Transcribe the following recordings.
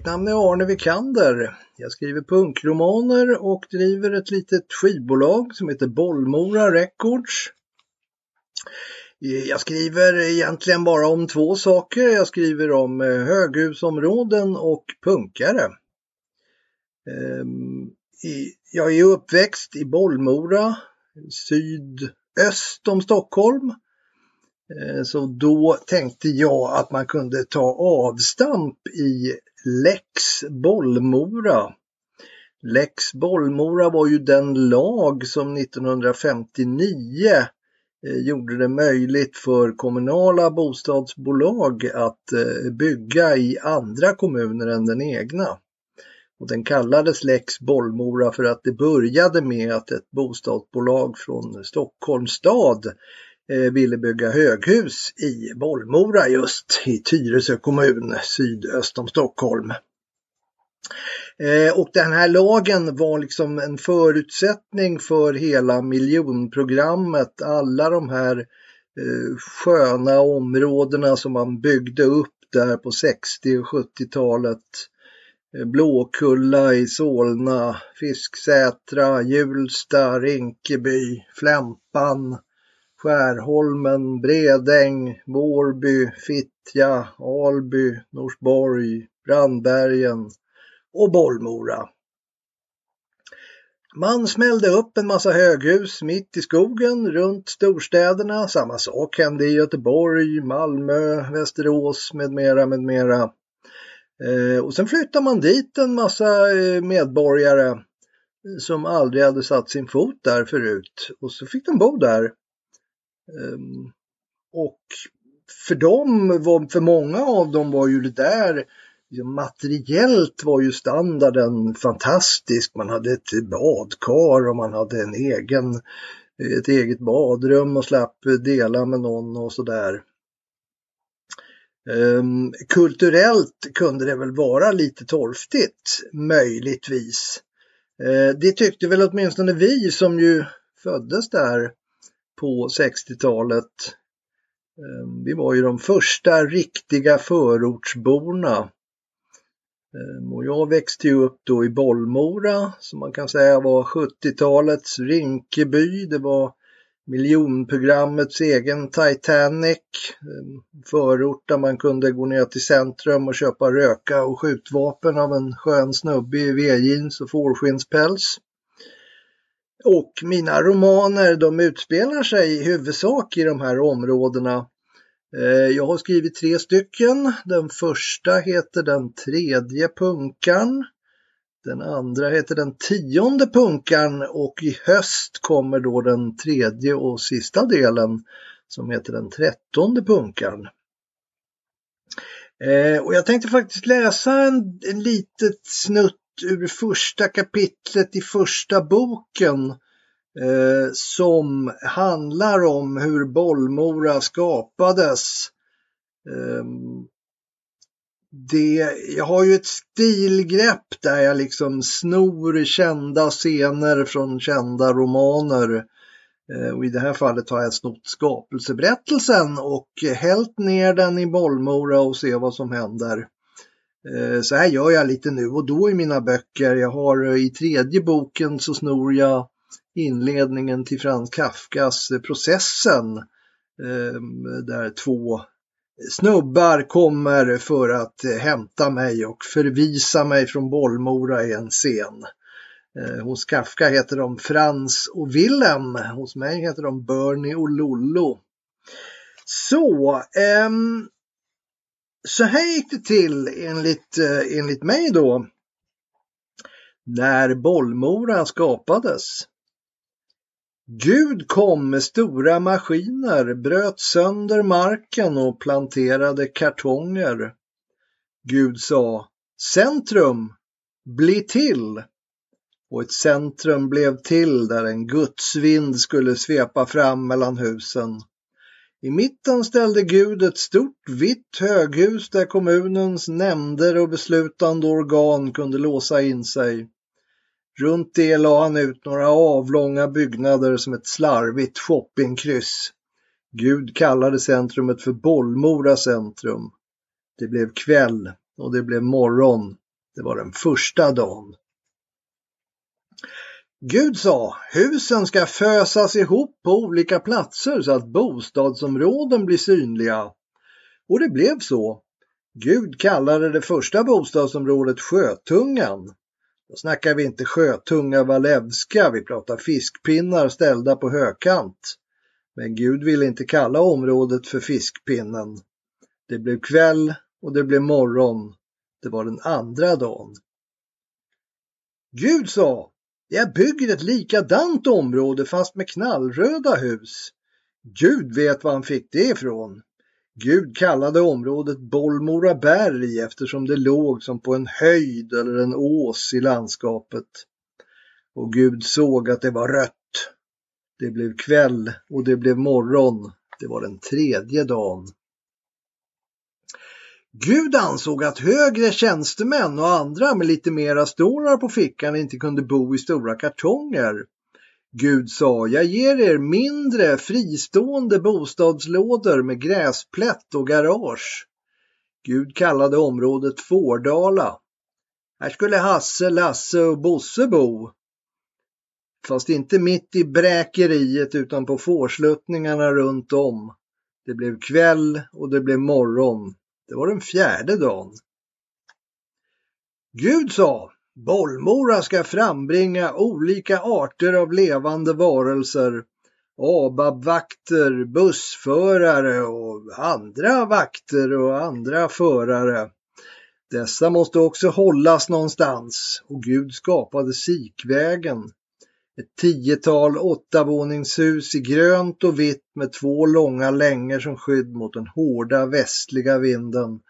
Mitt namn är Arne Vikander. Jag skriver punkromaner och driver ett litet skivbolag som heter Bollmora Records. Eh, jag skriver egentligen bara om två saker. Jag skriver om eh, höghusområden och punkare. Ehm, jag är uppväxt i Bollmora, sydöst om Stockholm. Eh, så då tänkte jag att man kunde ta avstamp i Lex Bollmora. Lex Bollmora var ju den lag som 1959 eh, gjorde det möjligt för kommunala bostadsbolag att eh, bygga i andra kommuner än den egna. Och den kallades Lex Bollmora för att det började med att ett bostadsbolag från Stockholms stad Eh, ville bygga höghus i Bollmora just i Tyresö kommun sydöst om Stockholm. Eh, och den här lagen var liksom en förutsättning för hela miljonprogrammet. Alla de här eh, sköna områdena som man byggde upp där på 60 och 70-talet. Blåkulla i Solna, Fisksätra, Hjulsta, Rinkeby, Flämpan, Skärholmen, Bredäng, Vårby, Fittja, Alby, Norsborg, Brandbergen och Bollmora. Man smällde upp en massa höghus mitt i skogen runt storstäderna. Samma sak hände i Göteborg, Malmö, Västerås med mera, med mera. Eh, och sen flyttade man dit en massa eh, medborgare eh, som aldrig hade satt sin fot där förut och så fick de bo där. Ehm, och för dem, för många av dem var ju det där liksom materiellt var ju standarden fantastisk. Man hade ett badkar och man hade en egen, ett eget badrum och slapp dela med någon och sådär. Um, kulturellt kunde det väl vara lite torftigt, möjligtvis. Uh, det tyckte väl åtminstone vi som ju föddes där på 60-talet. Ehm, vi var ju de första riktiga förortsborna. Ehm, och jag växte ju upp då i Bollmora som man kan säga var 70-talets Rinkeby. Det var miljonprogrammets egen Titanic. Ehm, förort där man kunde gå ner till centrum och köpa röka och skjutvapen av en skön snubbe i V-jeans och fårskinnspäls. Och mina romaner de utspelar sig i huvudsak i de här områdena. Eh, jag har skrivit tre stycken. Den första heter Den tredje punkan. Den andra heter Den tionde punkan och i höst kommer då den tredje och sista delen som heter Den trettonde punkan. Eh, och jag tänkte faktiskt läsa en, en litet snutt ur första kapitlet i första boken eh, som handlar om hur Bollmora skapades. Eh, det, jag har ju ett stilgrepp där jag liksom snor kända scener från kända romaner. Eh, och I det här fallet har jag snott skapelseberättelsen och hällt ner den i Bollmora och se vad som händer. Eh, så här gör jag lite nu och då i mina böcker. Jag har eh, i tredje boken så snor jag inledningen till Franz Kafkas eh, Processen ehm, där två snubbar kommer för att hämta mig och förvisa mig från Bollmora i en scen. Hos Kafka heter de Frans och Willem. Hos mig heter de Bernie och Lollo. Så, ehm, så här gick det till enligt, eh, enligt mig då. När Bollmora skapades. Gud kom med stora maskiner, bröt sönder marken och planterade kartonger. Gud sa Centrum, bli till! Och ett centrum blev till där en gudsvind skulle svepa fram mellan husen. I mitten ställde Gud ett stort vitt höghus där kommunens nämnder och beslutande organ kunde låsa in sig. Runt det la han ut några avlånga byggnader som ett slarvigt shoppingkryss. Gud kallade centrumet för Bollmora centrum. Det blev kväll och det blev morgon. Det var den första dagen. Gud sa, husen ska fösas ihop på olika platser så att bostadsområden blir synliga. Och det blev så. Gud kallade det första bostadsområdet Sjötungan. Då snackar vi inte Sjötunga Walewska, vi pratar fiskpinnar ställda på högkant. Men Gud ville inte kalla området för Fiskpinnen. Det blev kväll och det blev morgon. Det var den andra dagen. Gud sa, jag bygger ett likadant område fast med knallröda hus. Gud vet var han fick det ifrån. Gud kallade området Bollmora berg eftersom det låg som på en höjd eller en ås i landskapet. Och Gud såg att det var rött. Det blev kväll och det blev morgon. Det var den tredje dagen. Gud ansåg att högre tjänstemän och andra med lite mera stålar på fickan inte kunde bo i stora kartonger. Gud sa, jag ger er mindre fristående bostadslådor med gräsplätt och garage. Gud kallade området Fårdala. Här skulle Hasse, Lasse och Bosse bo. Fast inte mitt i bräkeriet utan på fårsluttningarna runt om. Det blev kväll och det blev morgon. Det var den fjärde dagen. Gud sa, Bollmora ska frambringa olika arter av levande varelser, ABAB-vakter, bussförare och andra vakter och andra förare. Dessa måste också hållas någonstans och Gud skapade Sikvägen. Ett tiotal åttavåningshus i grönt och vitt med två långa längor som skydd mot den hårda västliga vinden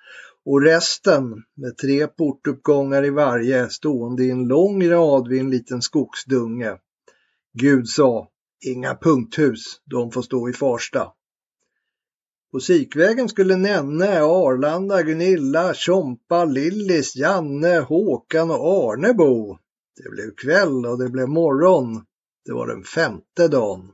och resten med tre portuppgångar i varje stående i en lång rad vid en liten skogsdunge. Gud sa, inga punkthus, de får stå i Farsta. På Sikvägen skulle Nenne, Arlanda, Gunilla, Tjompa, Lillis, Janne, Håkan och Arne bo. Det blev kväll och det blev morgon. Det var den femte dagen.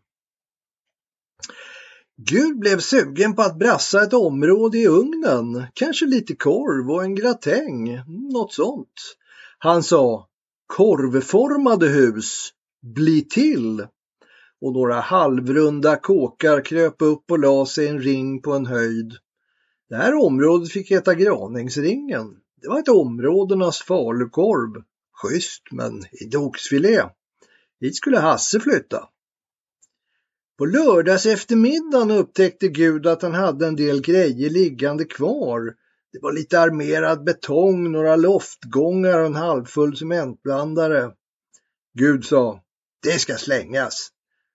Gud blev sugen på att brassa ett område i ugnen, kanske lite korv och en gratäng, något sånt. Han sa korvformade hus, bli till. Och några halvrunda kåkar kröp upp och la sig i en ring på en höjd. Det här området fick heta Graningsringen. Det var ett områdenas falukorv. Schysst, men inte oxfilé. Hit skulle Hasse flytta. På lördags eftermiddagen upptäckte Gud att han hade en del grejer liggande kvar. Det var lite armerad betong, några loftgångar och en halvfull cementblandare. Gud sa, det ska slängas.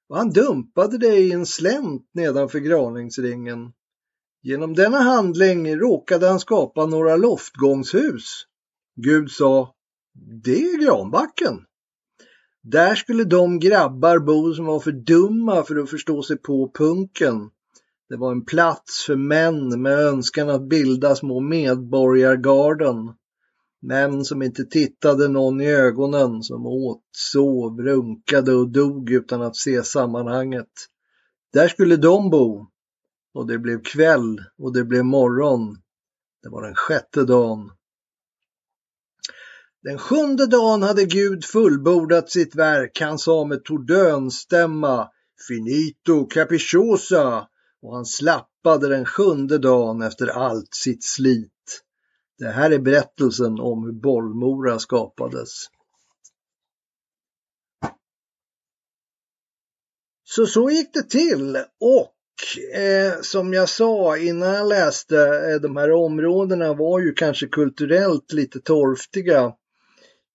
Och han dumpade det i en slänt nedanför graningsringen. Genom denna handling råkade han skapa några loftgångshus. Gud sa, det är granbacken. Där skulle de grabbar bo som var för dumma för att förstå sig på punken. Det var en plats för män med önskan att bilda små medborgargarden. Män som inte tittade någon i ögonen, som åt, sov, runkade och dog utan att se sammanhanget. Där skulle de bo. Och det blev kväll och det blev morgon. Det var den sjätte dagen. Den sjunde dagen hade Gud fullbordat sitt verk. Han sa med tordönstämma Finito capricciosa och han slappade den sjunde dagen efter allt sitt slit. Det här är berättelsen om hur Bollmora skapades. Så så gick det till och eh, som jag sa innan jag läste, eh, de här områdena var ju kanske kulturellt lite torftiga.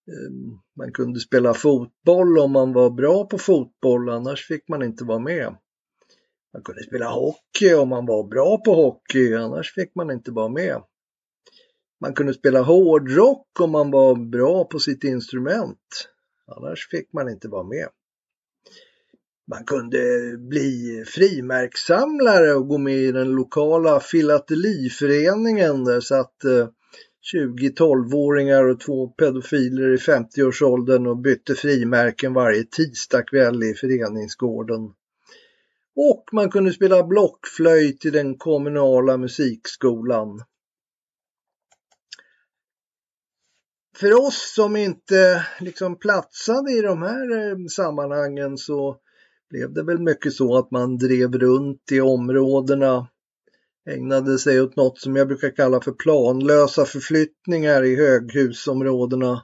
Ehm, man kunde spela fotboll om man var bra på fotboll, annars fick man inte vara med. Man kunde spela hockey om man var bra på hockey, annars fick man inte vara med. Man kunde spela hårdrock om man var bra på sitt instrument, annars fick man inte vara med. Man kunde bli frimärkssamlare och gå med i den lokala filateliföreningen. Där satt eh, 20 12-åringar och två pedofiler i 50-årsåldern och bytte frimärken varje tisdagkväll i föreningsgården. Och man kunde spela blockflöjt i den kommunala musikskolan. för oss som inte liksom platsade i de här eh, sammanhangen så blev det väl mycket så att man drev runt i områdena, ägnade sig åt något som jag brukar kalla för planlösa förflyttningar i höghusområdena.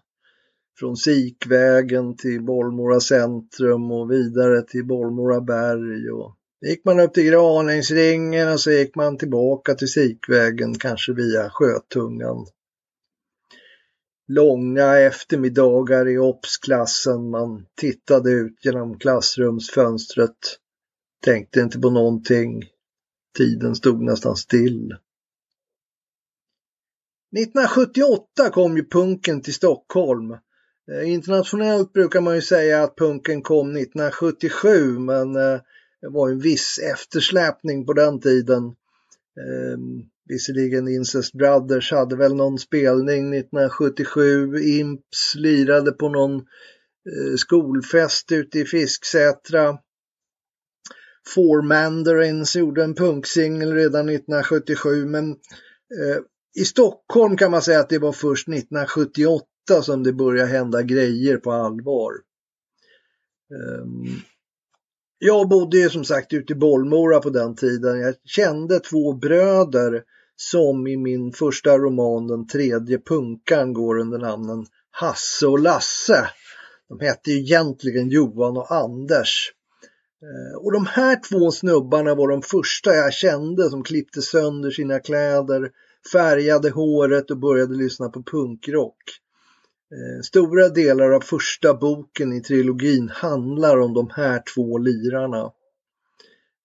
Från Sikvägen till Bollmora centrum och vidare till Bollmora berg. Och gick man upp till Graningsringen och så gick man tillbaka till Sikvägen, kanske via Sjötungan långa eftermiddagar i OBS-klassen. Man tittade ut genom klassrumsfönstret, tänkte inte på någonting. Tiden stod nästan still. 1978 kom ju punken till Stockholm. Eh, internationellt brukar man ju säga att punken kom 1977 men eh, det var en viss eftersläpning på den tiden. Ehm, visserligen Incest Brothers hade väl någon spelning 1977. Imps lirade på någon eh, skolfest ute i Fisksätra. Four Mandarins gjorde en punksingel redan 1977 men eh, i Stockholm kan man säga att det var först 1978 som det började hända grejer på allvar. Um, jag bodde ju som sagt ute i Bollmora på den tiden. Jag kände två bröder som i min första roman Den tredje punkan går under namnen Hasse och Lasse. De hette ju egentligen Johan och Anders. Eh, och de här två snubbarna var de första jag kände som klippte sönder sina kläder, färgade håret och började lyssna på punkrock. Eh, stora delar av första boken i trilogin handlar om de här två lirarna.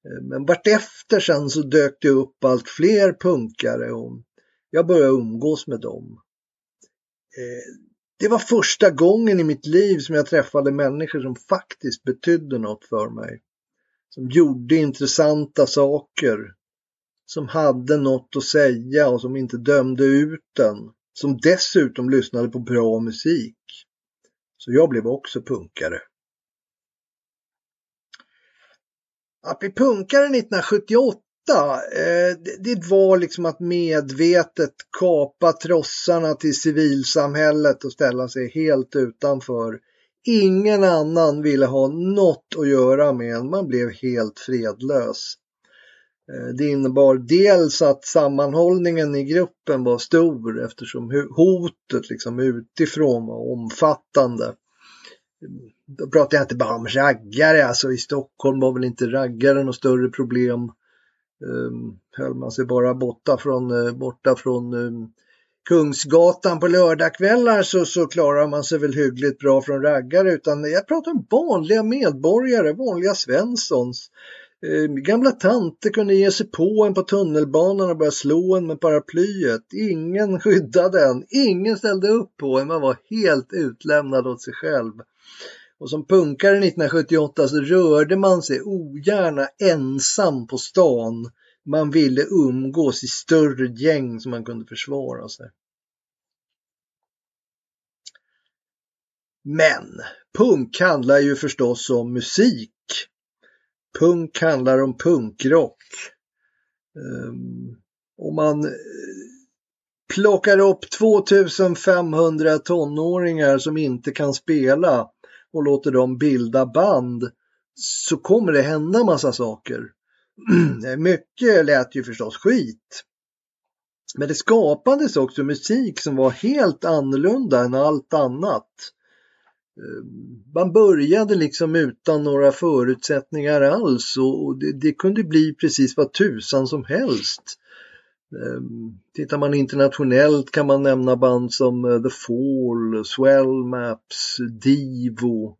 Eh, men vartefter sen så dök det upp allt fler punkare och jag började umgås med dem. Det var första gången i mitt liv som jag träffade människor som faktiskt betydde något för mig. Som gjorde intressanta saker. Som hade något att säga och som inte dömde ut den som dessutom lyssnade på bra musik. Så jag blev också punkare. Att bli punkare 1978, eh, det var liksom att medvetet kapa trossarna till civilsamhället och ställa sig helt utanför. Ingen annan ville ha något att göra med en, man blev helt fredlös. Eh, det innebar dels att sammanhållningen i gruppen var stor eftersom hotet liksom utifrån var omfattande. Då pratar jag inte bara om raggare, alltså i Stockholm var väl inte raggare något större problem. Um, höll man sig bara borta från, eh, borta från um, Kungsgatan på lördagkvällar så, så klarar man sig väl hyggligt bra från raggare utan jag pratar om vanliga medborgare, vanliga svenssons Eh, gamla tanter kunde ge sig på en på tunnelbanan och börja slå en med paraplyet. Ingen skyddade en, ingen ställde upp på en, man var helt utlämnad åt sig själv. Och som punkare 1978 så rörde man sig ogärna ensam på stan. Man ville umgås i större gäng som man kunde försvara sig. Men punk handlar ju förstås om musik Punk handlar om punkrock. Um, om man eh, plockar upp 2500 tonåringar som inte kan spela och låter dem bilda band så kommer det hända massa saker. Mycket lät ju förstås skit. Men det skapades också musik som var helt annorlunda än allt annat. Eh, man började liksom utan några förutsättningar alls och det, det kunde bli precis vad tusan som helst. Eh, tittar man internationellt kan man nämna band som eh, The Fall, Swell Maps, Divo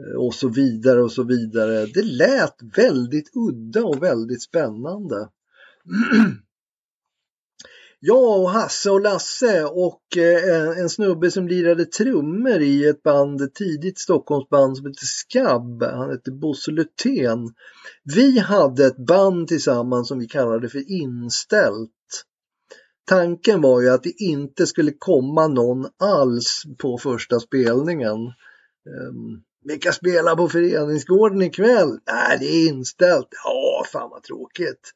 Eh, och så vidare och så vidare. Det lät väldigt udda och väldigt spännande. Jag och Hasse och Lasse och eh, en snubbe som lirade trummor i ett band, tidigt Stockholmsband som hette Skabb. Han hette Bosse Lutén. Vi hade ett band tillsammans som vi kallade för Inställt. Tanken var ju att det inte skulle komma någon alls på första spelningen. Ehm, vilka spelar på föreningsgården ikväll? Nej, det är inställt. Ja, fan vad tråkigt.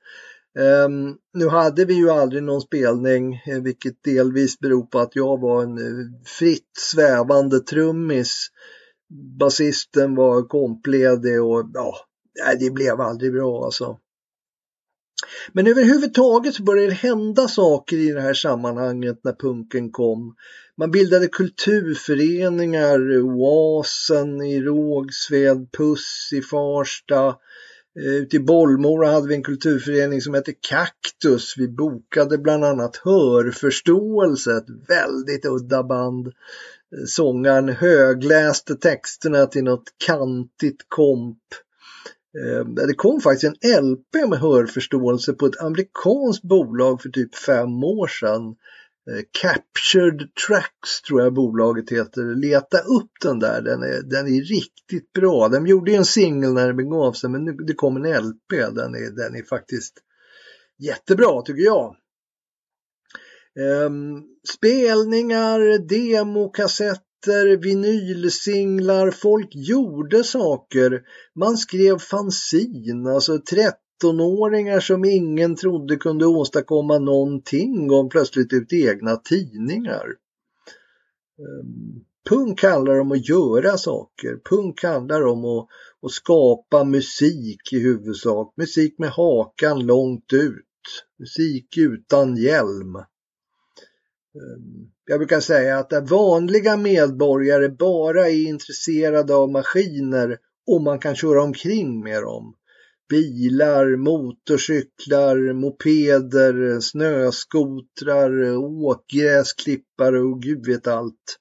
Um, nu hade vi ju aldrig någon spelning, eh, vilket delvis beror på att jag var en eh, fritt svävande trummis. Basisten var kompledig och ja, det blev aldrig bra alltså. Men överhuvudtaget så började det hända saker i det här sammanhanget när punken kom. Man bildade kulturföreningar, Oasen i Rågsved, Puss i Farsta. Eh, ute i Bollmora hade vi en kulturförening som hette Kaktus. Vi bokade bland annat Hörförståelse, ett väldigt udda band. Eh, sångaren högläste texterna till något kantigt komp. Eh, det kom faktiskt en LP med hörförståelse på ett amerikanskt bolag för typ fem år sedan. Eh, Captured Tracks tror jag bolaget heter. Leta upp den där, den är, den är riktigt bra. De gjorde en singel när det begav sig men nu, det kom en LP. Den är, den är faktiskt jättebra tycker jag. Um, spelningar, demokassetter, vinylsinglar, folk gjorde saker. Man skrev fanzin, alltså 13-åringar som ingen trodde kunde åstadkomma någonting gav plötsligt ut egna tidningar. Ehm, punk handlar om att göra saker. Punk handlar om att, att skapa musik i huvudsak. Musik med hakan långt ut. Musik utan hjälm. Ehm, jag brukar säga att där vanliga medborgare bara är intresserade av maskiner och man kan köra omkring med dem bilar, motorcyklar, mopeder, snöskotrar, åkgräsklippare och gud vet allt.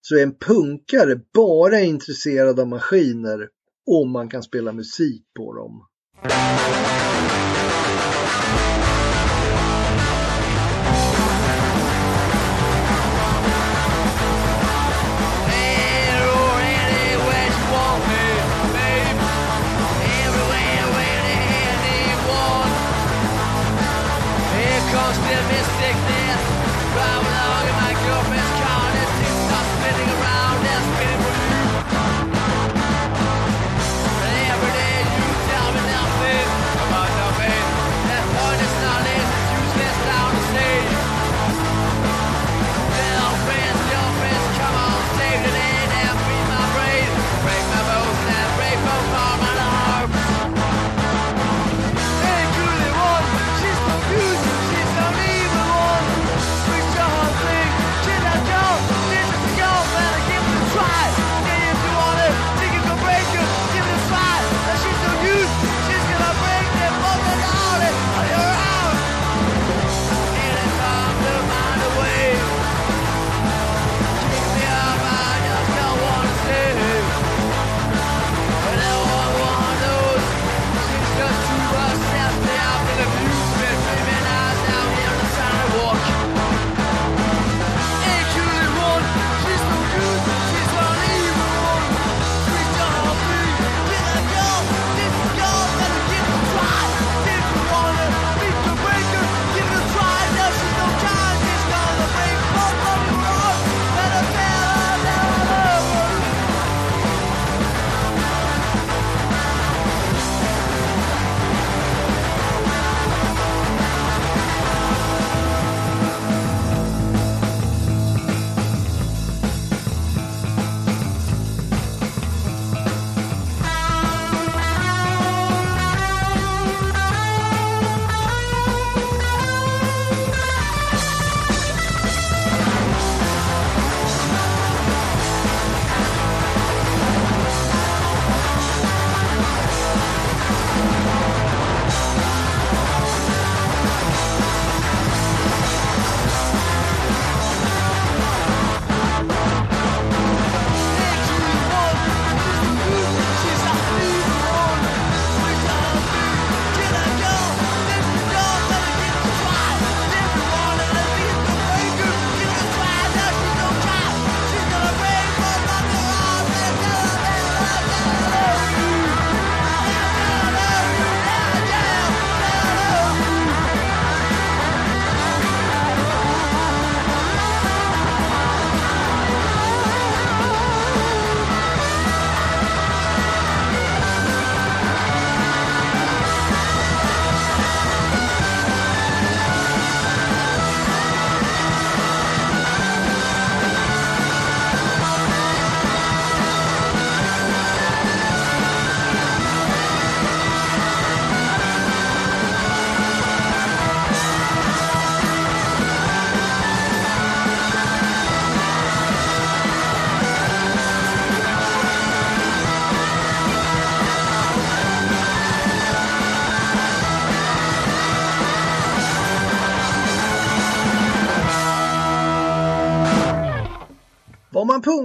Så är en punkare bara intresserad av maskiner om man kan spela musik på dem.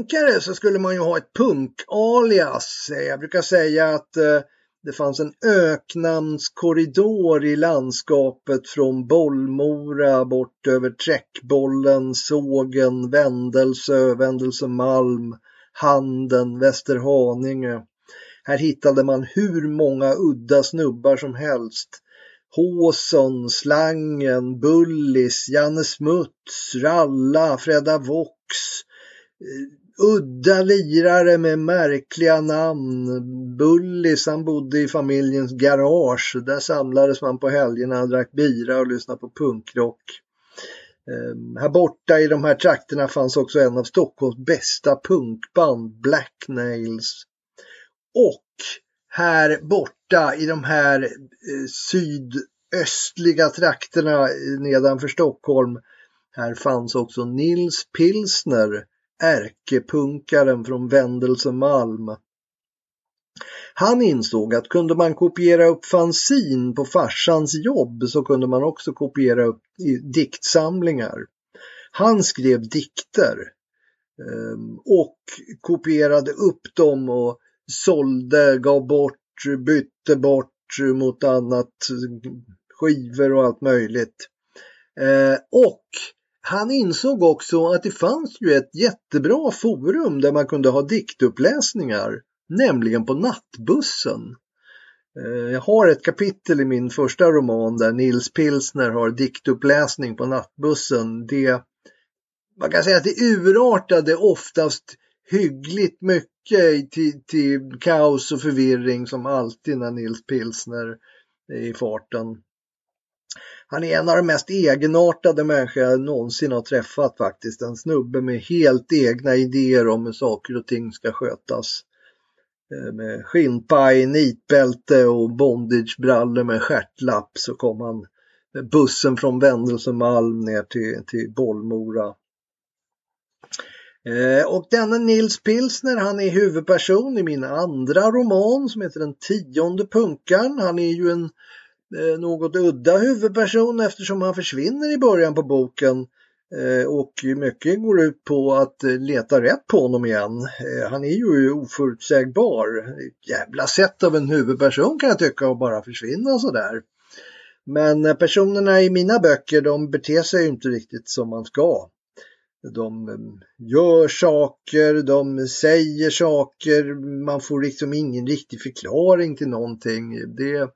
Punkare så skulle man ju ha ett punk-alias. Eh, jag brukar säga att eh, det fanns en öknamnskorridor i landskapet från Bollmora bort över Träckbollen, Sågen, Vändelsö, Vändelsemalm, Handen, Västerhaninge. Här hittade man hur många udda snubbar som helst. Håson, Slangen, Bullis, Janne Smuts, Ralla, Fredda Vox, eh, udda lirare med märkliga namn. Bullis han bodde i familjens garage. Där samlades man på helgerna, drack bira och lyssnade på punkrock. Ehm, här borta i de här trakterna fanns också en av Stockholms bästa punkband, Black Nails. Och här borta i de här eh, sydöstliga trakterna eh, nedanför Stockholm, här fanns också Nils Pilsner, ärkepunkaren från Vendelsemalm. Han insåg att kunde man kopiera upp fanzin på farsans jobb så kunde man också kopiera upp diktsamlingar. Han skrev dikter ehm, och kopierade upp dem och sålde, gav bort, bytte bort mot annat, mm, skivor och allt möjligt. Eh, och han insåg också att det fanns ju ett jättebra forum där man kunde ha diktuppläsningar, nämligen på nattbussen. Eh, jag har ett kapitel i min första roman där Nils Pilsner har diktuppläsning på nattbussen. Det, man kan säga att det urartade oftast hyggligt mycket till, till kaos och förvirring som alltid när Nils Pilsner är i farten. Han är en av de mest egenartade människor jag någonsin har träffat faktiskt. En snubbe med helt egna idéer om hur saker och ting ska skötas. Eh, med skinnpaj, nitbälte och bondagebrallor med stjärtlapp så kom han med bussen från Vendelsemalm ner till, till Bollmora. Eh, och denna Nils Pilsner, han är huvudperson i min andra roman som heter Den tionde punkan. Han är ju en Eh, något udda huvudperson eftersom han försvinner i början på boken eh, och mycket går ut på att eh, leta rätt på honom igen. Han är ju oförutsägbar. Jävla sätt av en huvudperson kan jag tycka att bara försvinna sådär. Men personerna i mina böcker de beter sig inte riktigt som man ska. De mm, gör saker, de säger saker, man får liksom ingen riktig förklaring till någonting. Det,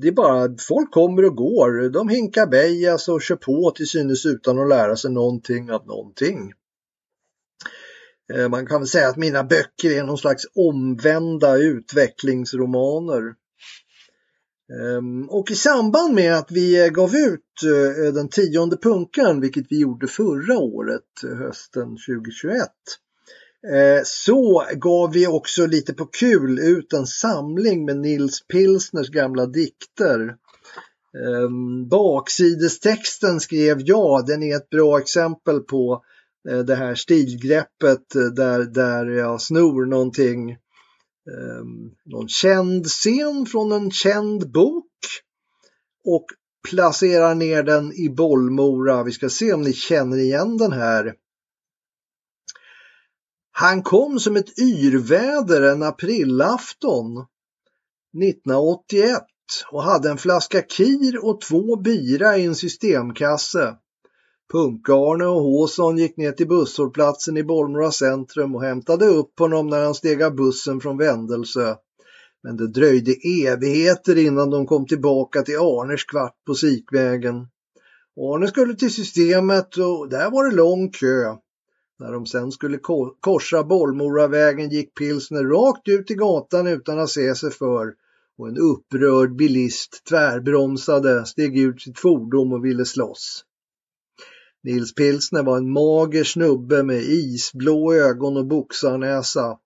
det är bara folk kommer och går. De hinkar bejas och kör på till synes utan att lära sig någonting av någonting. Eh, man kan väl säga att mina böcker är någon slags omvända utvecklingsromaner. Ehm, och i samband med att vi gav ut eh, den tionde punkan, vilket vi gjorde förra året, eh, hösten 2021, Eh, så gav vi också lite på kul ut en samling med Nils Pilsners gamla dikter. Ehm, baksidestexten skrev jag, den är ett bra exempel på eh, det här stilgreppet eh, där, där jag snor någonting, ehm, någon känd scen från en känd bok och placerar ner den i Bollmora. Vi ska se om ni känner igen den här han kom som ett yrväder en aprilafton 1981 och hade en flaska kir och två bira i en systemkasse. Punk-Arne och Håsson gick ner till busshållplatsen i Bollmora centrum och hämtade upp honom när han steg av bussen från Vändelsö. Men det dröjde evigheter innan de kom tillbaka till Arners kvart på Sikvägen. Arne skulle till systemet och där var det lång kö. När de sen skulle korsa Bollmoravägen gick Pilsner rakt ut i gatan utan att se sig för och en upprörd bilist tvärbromsade, steg ut sitt fordon och ville slåss. Nils Pilsner var en mager snubbe med isblå ögon och boxarnäsa.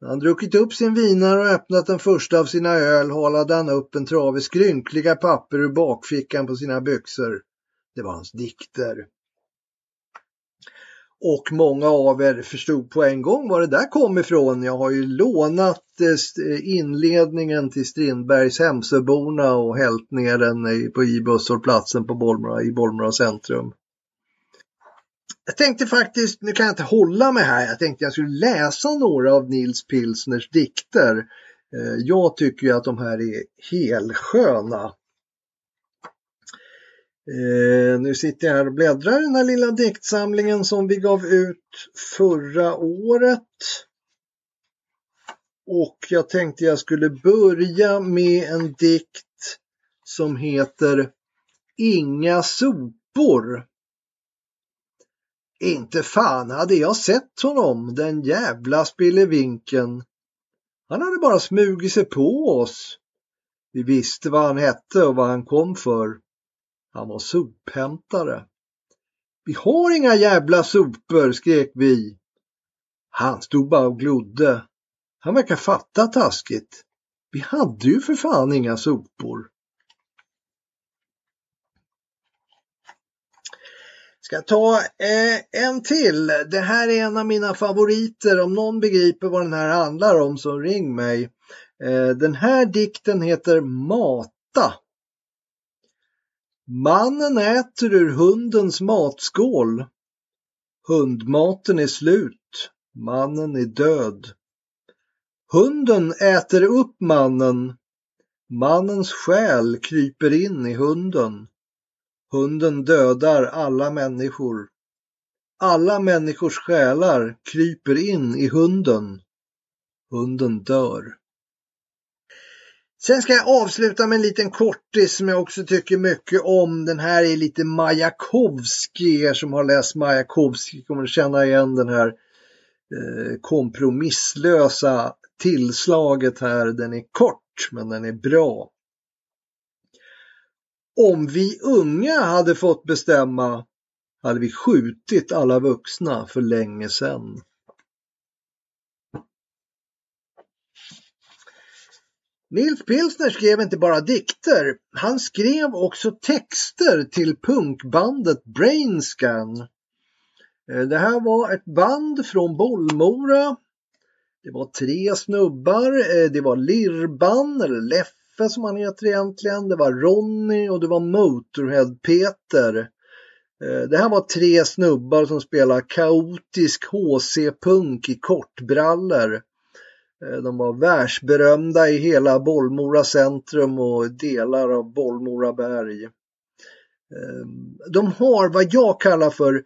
När han druckit upp sin vinare och öppnat den första av sina öl halade han upp en trave skrynkliga papper ur bakfickan på sina byxor. Det var hans dikter. Och många av er förstod på en gång var det där kom ifrån. Jag har ju lånat eh, eh, inledningen till Strindbergs Hemsöborna och hällt ner den på i busshållplatsen på Bollmora, i Bollmora centrum. Jag tänkte faktiskt, nu kan jag inte hålla mig här, jag tänkte jag skulle läsa några av Nils Pilsners dikter. Eh, jag tycker att de här är helsköna. Eh, nu sitter jag här och bläddrar i den här lilla diktsamlingen som vi gav ut förra året. Och jag tänkte jag skulle börja med en dikt som heter Inga sopor. Inte fan hade jag sett honom, den jävla spillevinken. Han hade bara smugit sig på oss. Vi visste vad han hette och vad han kom för. Han var sophämtare. Vi har inga jävla sopor, skrek vi. Han stod bara och glodde. Han verkar fatta taskigt. Vi hade ju för fan inga sopor. Ska ta eh, en till. Det här är en av mina favoriter. Om någon begriper vad den här handlar om så ring mig. Eh, den här dikten heter Mata. Mannen äter ur hundens matskål. Hundmaten är slut. Mannen är död. Hunden äter upp mannen. Mannens själ kryper in i hunden. Hunden dödar alla människor. Alla människors själar kryper in i hunden. Hunden dör. Sen ska jag avsluta med en liten kortis som jag också tycker mycket om. Den här är lite Majakovskij. Er som har läst Majakovskij kommer att känna igen den här eh, kompromisslösa tillslaget här. Den är kort men den är bra. Om vi unga hade fått bestämma hade vi skjutit alla vuxna för länge sedan. Nils Pilsner skrev inte bara dikter, han skrev också texter till punkbandet Brainscan. Eh, det här var ett band från Bollmora. Det var tre snubbar, eh, det var Lirban, eller Leffe som han heter egentligen, det var Ronny och det var Motorhead-Peter. Eh, det här var tre snubbar som spelade kaotisk HC-punk i kortbrallor. Eh, de var världsberömda i hela Bollmora centrum och delar av Bollmora berg. Ehm, de har vad jag kallar för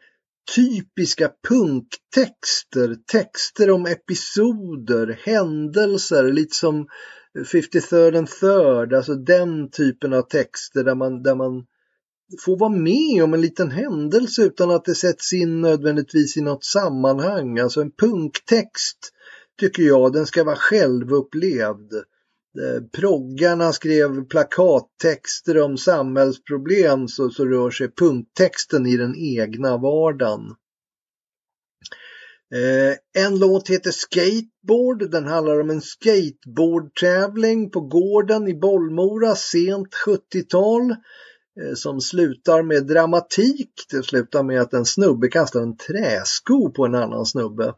typiska punktexter, texter om episoder, händelser, lite som 53rd and third, alltså den typen av texter där man, där man får vara med om en liten händelse utan att det sätts in nödvändigtvis i något sammanhang. Alltså en punktext tycker jag, den ska vara självupplevd. Eh, proggarna skrev plakattexter om samhällsproblem så, så rör sig punkttexten i den egna vardagen. Eh, en låt heter Skateboard. Den handlar om en skateboardtävling på gården i Bollmora sent 70-tal eh, som slutar med dramatik. Det slutar med att en snubbe kastar en träsko på en annan snubbe.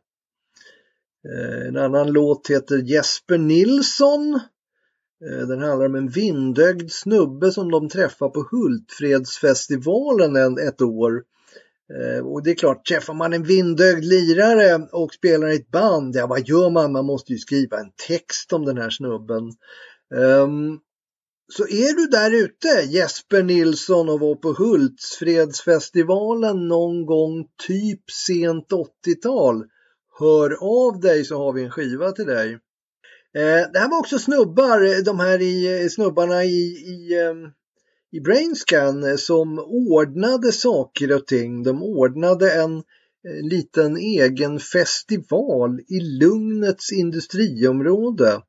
Eh, en annan låt heter Jesper Nilsson. Eh, den handlar om en vindögd snubbe som de träffar på Hultfredsfestivalen ett år. Eh, och det är klart, träffar man en vindögd lirare och spelar i ett band, ja vad gör man? Man måste ju skriva en text om den här snubben. Um, så är du där ute, Jesper Nilsson och var på Hultsfredsfestivalen någon gång typ sent 80-tal, hör av dig så har vi en skiva till dig. Eh, det här var också snubbar, de här i, eh, snubbarna i, i, ehm, i Brainscan eh, som ordnade saker och ting. De ordnade en eh, liten egen festival i Lugnets industriområde.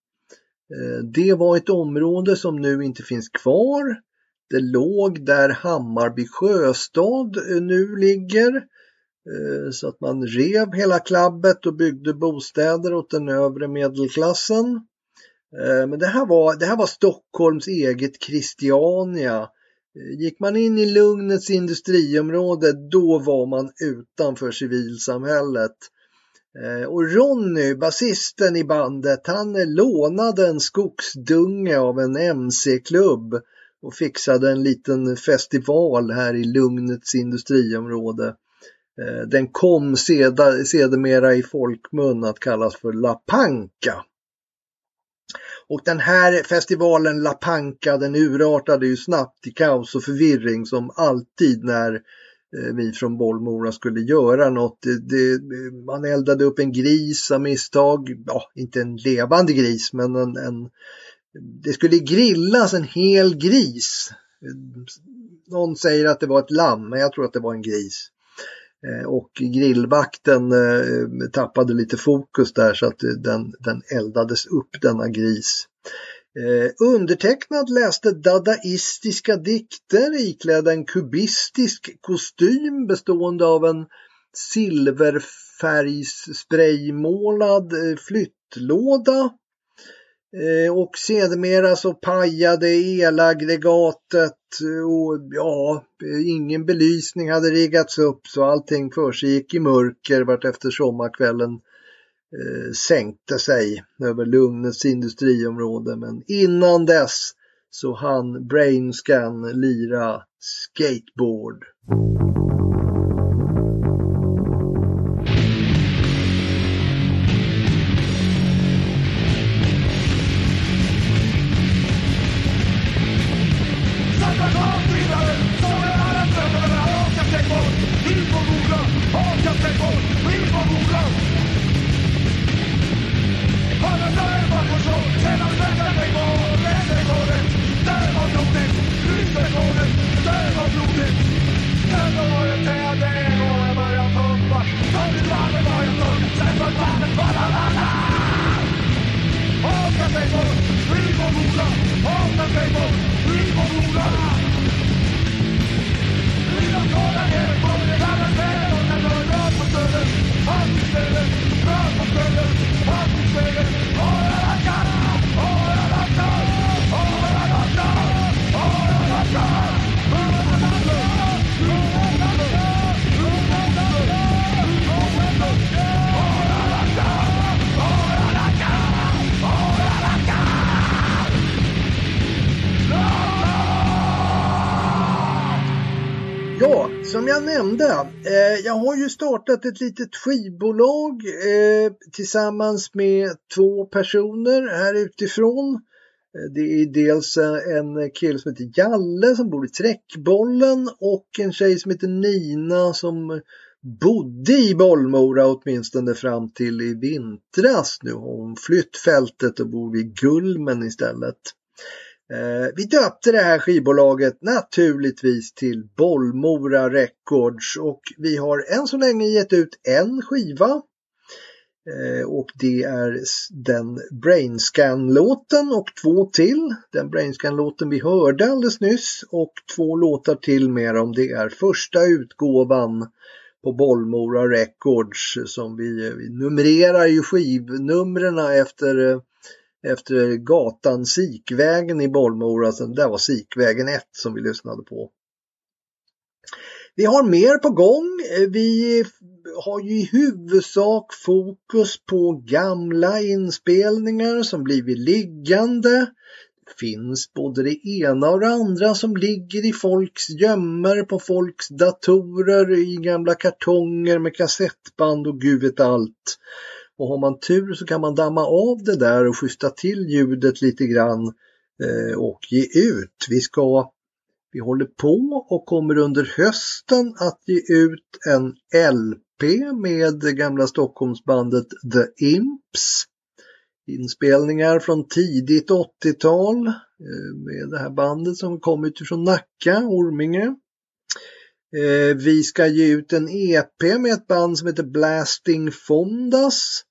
Det var ett område som nu inte finns kvar. Det låg där Hammarby sjöstad nu ligger. Eh, så att man rev hela klabbet och byggde bostäder åt den övre medelklassen. Eh, men det här var, det här var Stockholms eget Christiania. Eh, gick man in i Lugnets industriområde då var man utanför civilsamhället. Och Ronny, basisten i bandet, han lånade en skogsdunge av en MC-klubb och fixade en liten festival här i Lugnets industriområde. Eh, den kom sedermera i folkmun att kallas för La Panca. Och den här festivalen La Panca den urartade ju snabbt i kaos och förvirring som alltid när eh, vi från Bollmora skulle göra något. Det, det, man eldade upp en gris av misstag, ja inte en levande gris men en, en det skulle grillas en hel gris. Någon säger att det var ett lamm men jag tror att det var en gris. Eh, och grillvakten eh, tappade lite fokus där så att eh, den, den eldades upp denna gris. Undertecknad läste dadaistiska dikter iklädd en kubistisk kostym bestående av en silverfärgsspraymålad flyttlåda Eh, och sedermera så pajade elaggregatet eh, och ja, eh, ingen belysning hade riggats upp så allting försiggick i mörker vart efter sommarkvällen eh, sänkte sig över Lugnets industriområde. Men innan dess så hann Brainscan lira skateboard. Nämnde, eh, jag har ju startat ett litet skivbolag eh, tillsammans med två personer här utifrån. Eh, det är dels eh, en kille som heter Jalle som bor i Träckbollen och en tjej som heter Nina som bodde i Bollmora åtminstone fram till i vintras. Nu har hon flytt fältet och bor vid Gulmen istället. Eh, vi döpte det här skivbolaget naturligtvis till Bollmora Records och vi har än så länge gett ut en skiva. Eh, och det är den Brainscan-låten och två till. Den Brainscan-låten vi hörde alldeles nyss och två låtar till mer om det är första utgåvan på Bollmora Records som vi, eh, vi numrerar ju skivnumren efter eh, efter gatan Sikvägen i Bollmora. Så där var Sikvägen 1 som vi lyssnade på. Vi har mer på gång. Vi har ju i huvudsak fokus på gamla inspelningar som blivit liggande. Det finns både det ena och det andra som ligger i folks gömmer, på folks datorer, i gamla kartonger med kassettband och gud vet allt. Och har man tur så kan man damma av det där och justa till ljudet lite grann eh, och ge ut. Vi ska vi håller på och kommer under hösten att ge ut en LP med det gamla Stockholmsbandet The Imps. Inspelningar från tidigt 80-tal eh, med det här bandet som kommit från Nacka, Orminge. Eh, vi ska ge ut en EP med ett band som heter Blasting Fondas.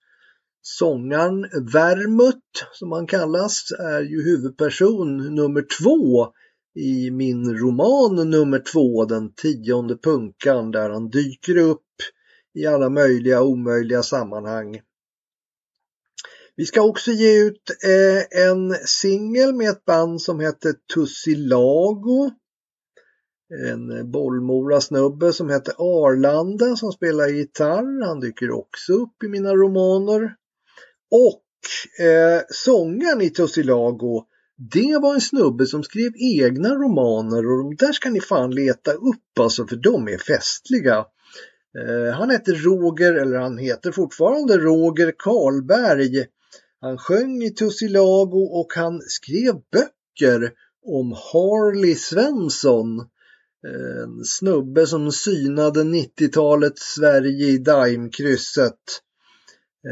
Sångaren Vermut, som han kallas, är ju huvudperson nummer två i min roman nummer två, Den tionde punkan, där han dyker upp i alla möjliga och omöjliga sammanhang. Vi ska också ge ut eh, en singel med ett band som heter Tussilago. En Bollmora snubbe som heter Arlanda som spelar gitarr. Han dyker också upp i mina romaner. Och eh, sångaren i Tussilago det var en snubbe som skrev egna romaner och de där ska ni fan leta upp alltså för de är festliga. Eh, han hette Roger, eller han heter fortfarande Roger Karlberg. Han sjöng i Tussilago och han skrev böcker om Harley Svensson. En snubbe som synade 90-talets Sverige i Daimkrysset.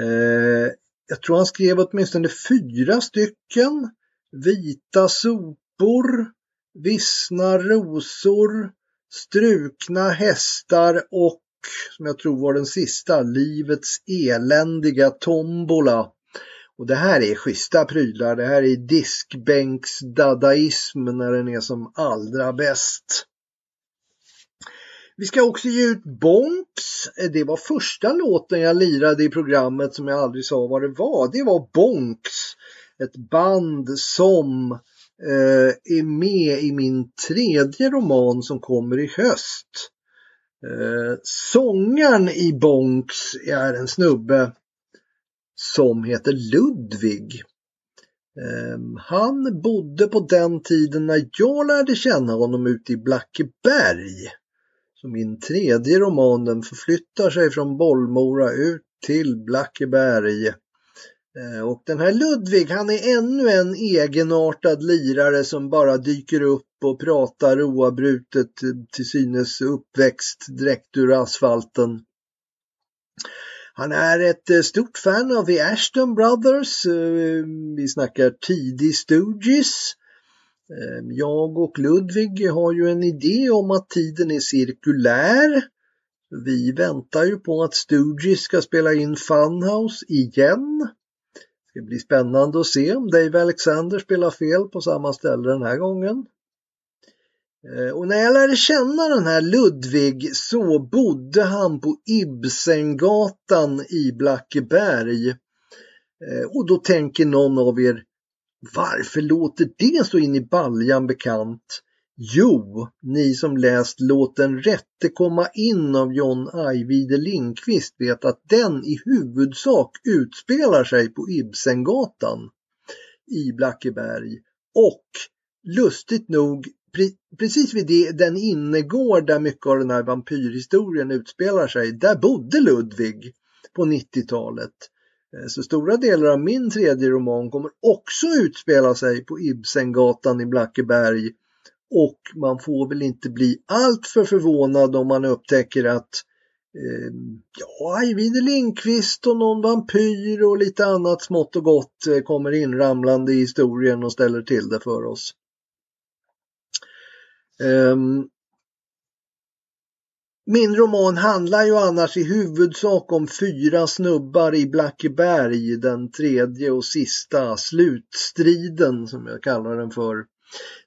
Eh, jag tror han skrev åtminstone fyra stycken. Vita sopor, Vissna rosor, Strukna hästar och, som jag tror var den sista, Livets eländiga tombola. Och det här är schyssta prylar. Det här är diskbänksdadaism när den är som allra bäst. Vi ska också ge ut Bonks. Eh, det var första låten jag lirade i programmet som jag aldrig sa vad det var. Det var Bonks. Ett band som eh, är med i min tredje roman som kommer i höst. Eh, sångaren i Bonks är en snubbe som heter Ludvig. Eh, han bodde på den tiden när jag lärde känna honom ute i Blackeberg. Så min tredje roman den förflyttar sig från Bollmora ut till Blackeberg. Eh, och den här Ludvig, han är ännu en egenartad lirare som bara dyker upp och pratar oavbrutet till synes uppväxt direkt ur asfalten. Han är ett eh, stort fan av The Ashton Brothers. Eh, vi snackar tidig Stooges. Ehm, jag och Ludvig har ju en idé om att tiden är cirkulär. Vi väntar ju på att Stooges ska spela in Funhouse igen. Det blir spännande att se om Dave Alexander spelar fel på samma ställe den här gången. Ehm, och när jag lärde känna den här Ludvig så bodde han på Ibsengatan i Blackeberg. Ehm, och då tänker någon av er, varför låter det så in i baljan bekant? Jo, ni som läst låten rätte komma in av John Ajvide Lindqvist vet att den i huvudsak utspelar sig på Ibsengatan i Blackeberg. Och lustigt nog, precis vid det, den innergård där mycket av den här vampyrhistorien utspelar sig, där bodde Ludvig på 90-talet. Eh, så stora delar av min tredje roman kommer också utspela sig på Ibsengatan i Blackeberg. Och man får väl inte bli alltför förvånad om man upptäcker att eh, ja, Ajvide Lindqvist och någon vampyr och lite annat smått och gott eh, kommer inramlande i historien och ställer till det för oss. Um, min roman handlar ju annars i huvudsak om fyra snubbar i Blackeberg, den tredje och sista slutstriden som jag kallar den för.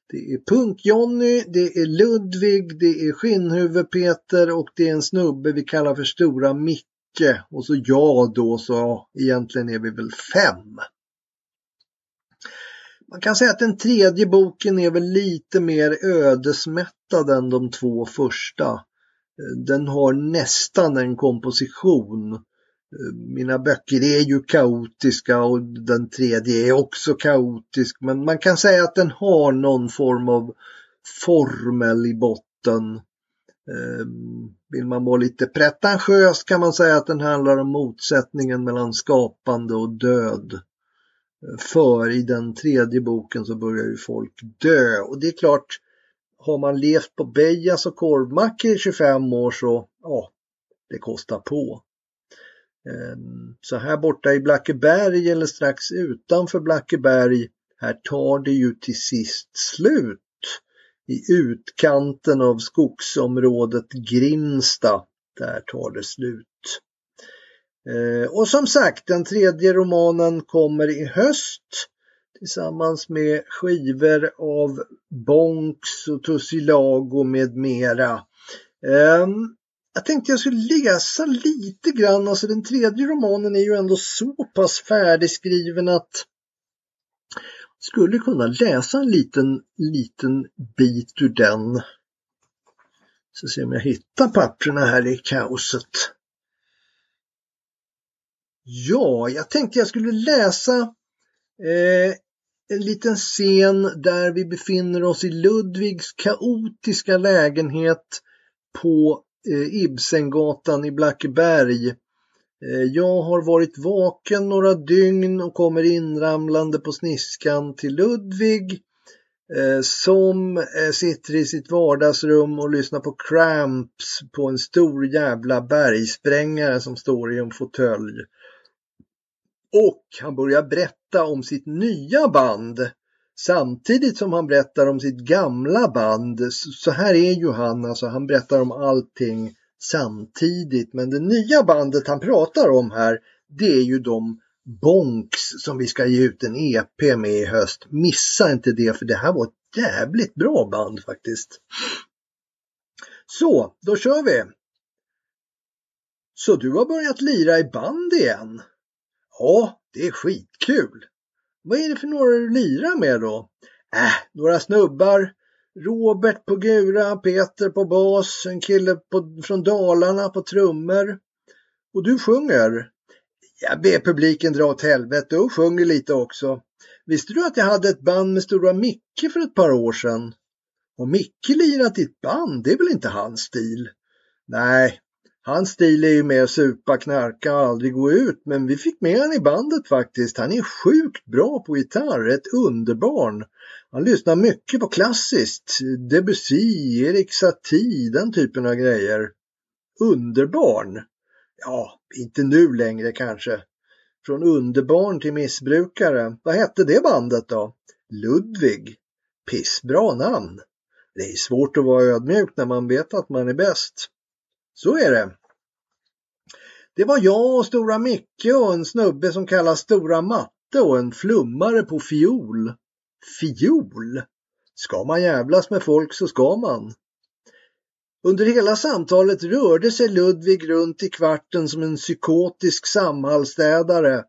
Det är Punk-Jonny, det är Ludvig, det är Skinnhuvud-Peter och det är en snubbe vi kallar för Stora Micke och så jag då så egentligen är vi väl fem. Man kan säga att den tredje boken är väl lite mer ödesmättad än de två första den har nästan en komposition. Mina böcker är ju kaotiska och den tredje är också kaotisk men man kan säga att den har någon form av formel i botten. Ehm, vill man vara lite pretentiös kan man säga att den handlar om motsättningen mellan skapande och död. För i den tredje boken så börjar ju folk dö och det är klart har man levt på Bejas och korvmackor i 25 år så, ja, det kostar på. Ehm, så här borta i Blackeberg eller strax utanför Blackeberg, här tar det ju till sist slut. I utkanten av skogsområdet Grimsta, där tar det slut. Ehm, och som sagt, den tredje romanen kommer i höst tillsammans med skivor av Bonks och Tussilago med mera. Ehm, jag tänkte jag skulle läsa lite grann, alltså den tredje romanen är ju ändå så pass färdigskriven att jag skulle kunna läsa en liten, liten bit ur den. Så se om jag hittar papperna här i kaoset. Ja, jag tänkte jag skulle läsa eh, en liten scen där vi befinner oss i Ludvigs kaotiska lägenhet på eh, Ibsengatan i Blackeberg. Eh, jag har varit vaken några dygn och kommer inramlande på sniskan till Ludvig eh, som eh, sitter i sitt vardagsrum och lyssnar på Cramps på en stor jävla bergsprängare som står i en fåtölj. Och han börjar berätta om sitt nya band samtidigt som han berättar om sitt gamla band. Så här är ju han, alltså han berättar om allting samtidigt. Men det nya bandet han pratar om här, det är ju de Bonks som vi ska ge ut en EP med i höst. Missa inte det för det här var ett jävligt bra band faktiskt. Så, då kör vi! Så du har börjat lira i band igen? Ja, det är skitkul. Vad är det för några du lirar med då? Äh, några snubbar. Robert på gura, Peter på bas, en kille på, från Dalarna på trummor. Och du sjunger? Jag ber publiken dra åt helvete och sjunger lite också. Visste du att jag hade ett band med Stora Micke för ett par år sedan? Och Micke lirat i ett band, det är väl inte hans stil? Nej, Hans stil är ju mer supa, knarka och aldrig gå ut men vi fick med honom i bandet faktiskt. Han är sjukt bra på gitarr, ett underbarn. Han lyssnar mycket på klassiskt, Debussy, Erik Satie, den typen av grejer. Underbarn? Ja, inte nu längre kanske. Från underbarn till missbrukare. Vad hette det bandet då? Ludvig. Pissbra namn. Det är svårt att vara ödmjuk när man vet att man är bäst. Så är det. Det var jag och Stora Micke och en snubbe som kallas Stora Matte och en flummare på fiol. Fiol? Ska man jävlas med folk så ska man. Under hela samtalet rörde sig Ludvig runt i kvarten som en psykotisk samhällsstädare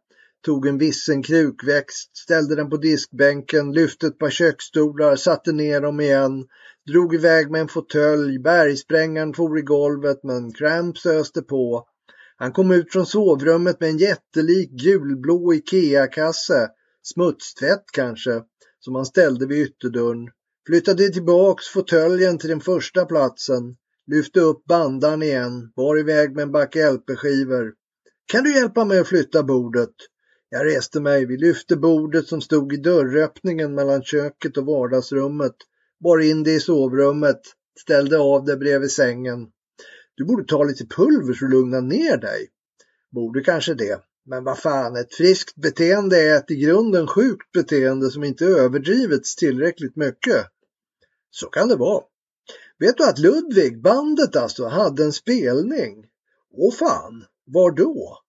Tog en vissen krukväxt, ställde den på diskbänken, lyfte ett par köksstolar, satte ner dem igen, drog iväg med en fåtölj, bergsprängaren for i golvet men Cramps öste på. Han kom ut från sovrummet med en jättelik gulblå Ikea-kasse, smutstvätt kanske, som han ställde vid ytterdörren. Flyttade tillbaks fåtöljen till den första platsen, lyfte upp bandan igen, bar iväg med en back LP-skivor. Kan du hjälpa mig att flytta bordet? Jag reste mig, vi lyfte bordet som stod i dörröppningen mellan köket och vardagsrummet bar in det i sovrummet, ställde av det bredvid sängen. Du borde ta lite pulver så du lugnar ner dig. Borde kanske det. Men vad fan, ett friskt beteende är ett i grunden sjukt beteende som inte överdrivits tillräckligt mycket. Så kan det vara. Vet du att Ludvig, bandet alltså, hade en spelning? Åh fan, var då?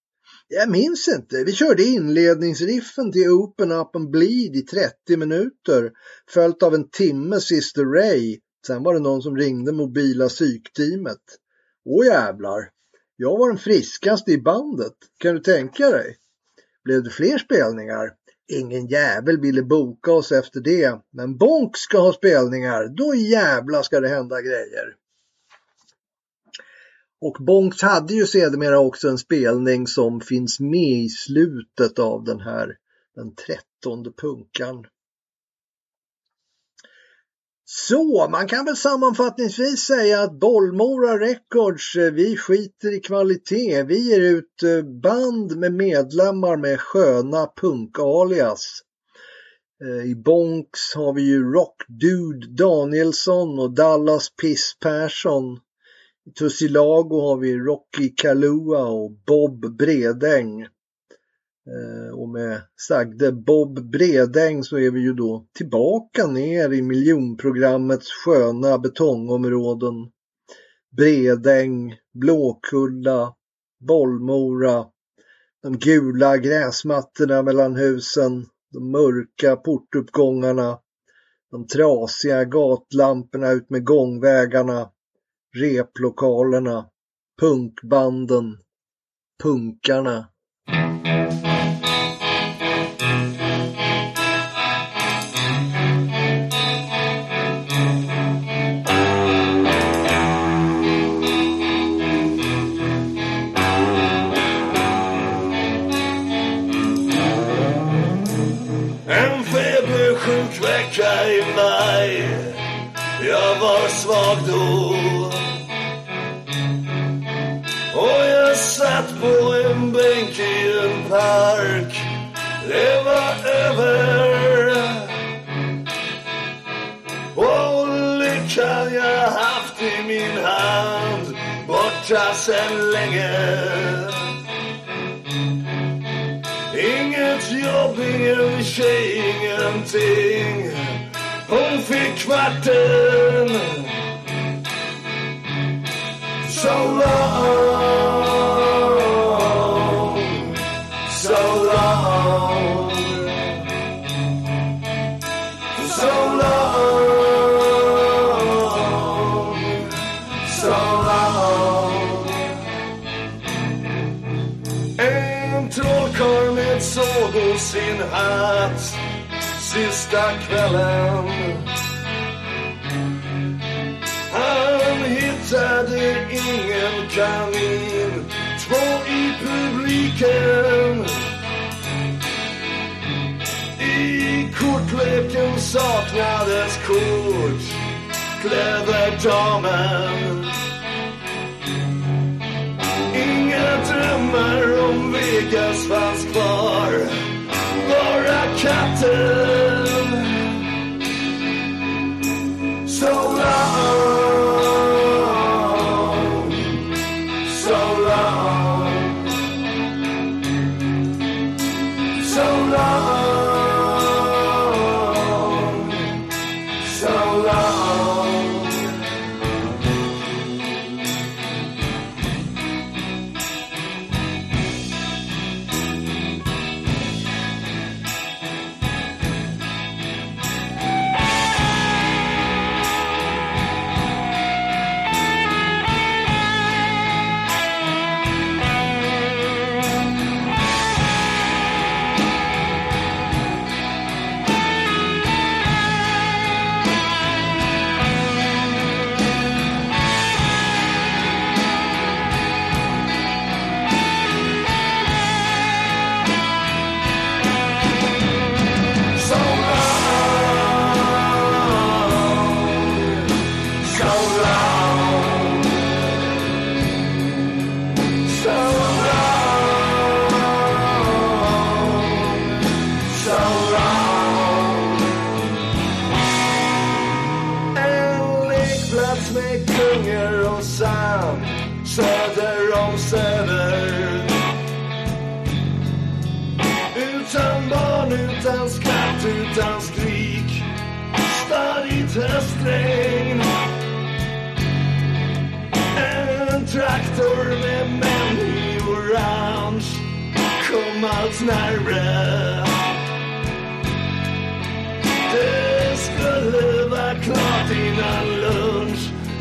Jag minns inte. Vi körde inledningsriffen till Open Up and Bleed i 30 minuter följt av en timme Sister Ray. Sen var det någon som ringde mobila psykteamet. Åh jävlar. Jag var den friskaste i bandet. Kan du tänka dig? Blev det fler spelningar? Ingen jävel ville boka oss efter det. Men Bonk ska ha spelningar. Då jävla ska det hända grejer. Och Bonks hade ju sedermera också en spelning som finns med i slutet av den här, den trettonde punkan. Så man kan väl sammanfattningsvis säga att Bollmora Records, eh, vi skiter i kvalitet. Vi ger ut eh, band med medlemmar med sköna punkalias. Eh, I Bonks har vi ju Rock Dude Danielsson och Dallas Piss Persson. I Tussilago har vi Rocky Kalua och Bob Bredäng. Eh, och med sagde Bob Bredäng så är vi ju då tillbaka ner i miljonprogrammets sköna betongområden. Bredäng, Blåkulla, Bollmora, de gula gräsmattorna mellan husen, de mörka portuppgångarna, de trasiga gatlamporna ut med gångvägarna, replokalerna, punkbanden, punkarna. En febersjuk vecka i maj Jag var svag då på en bänk i en park. Det var över. Och lyckan jag haft i min hand borta sen länge. Inget jobb, ingen tjej, ingenting. Hon fick. So long, sista kvällen. Han hittade ingen kanin, två i publiken. I kortleken saknades kort, Kläderdamen. Inga drömmar om Vegas fanns kvar, bara katter So long, sjunger och söder om Söder. Utan barn, utan skratt, utan skrik Stadigt höstregn. En traktor med män i orange Kom allt närmre. Det skulle vara klart innan lunch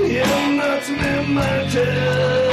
i en natt med mörker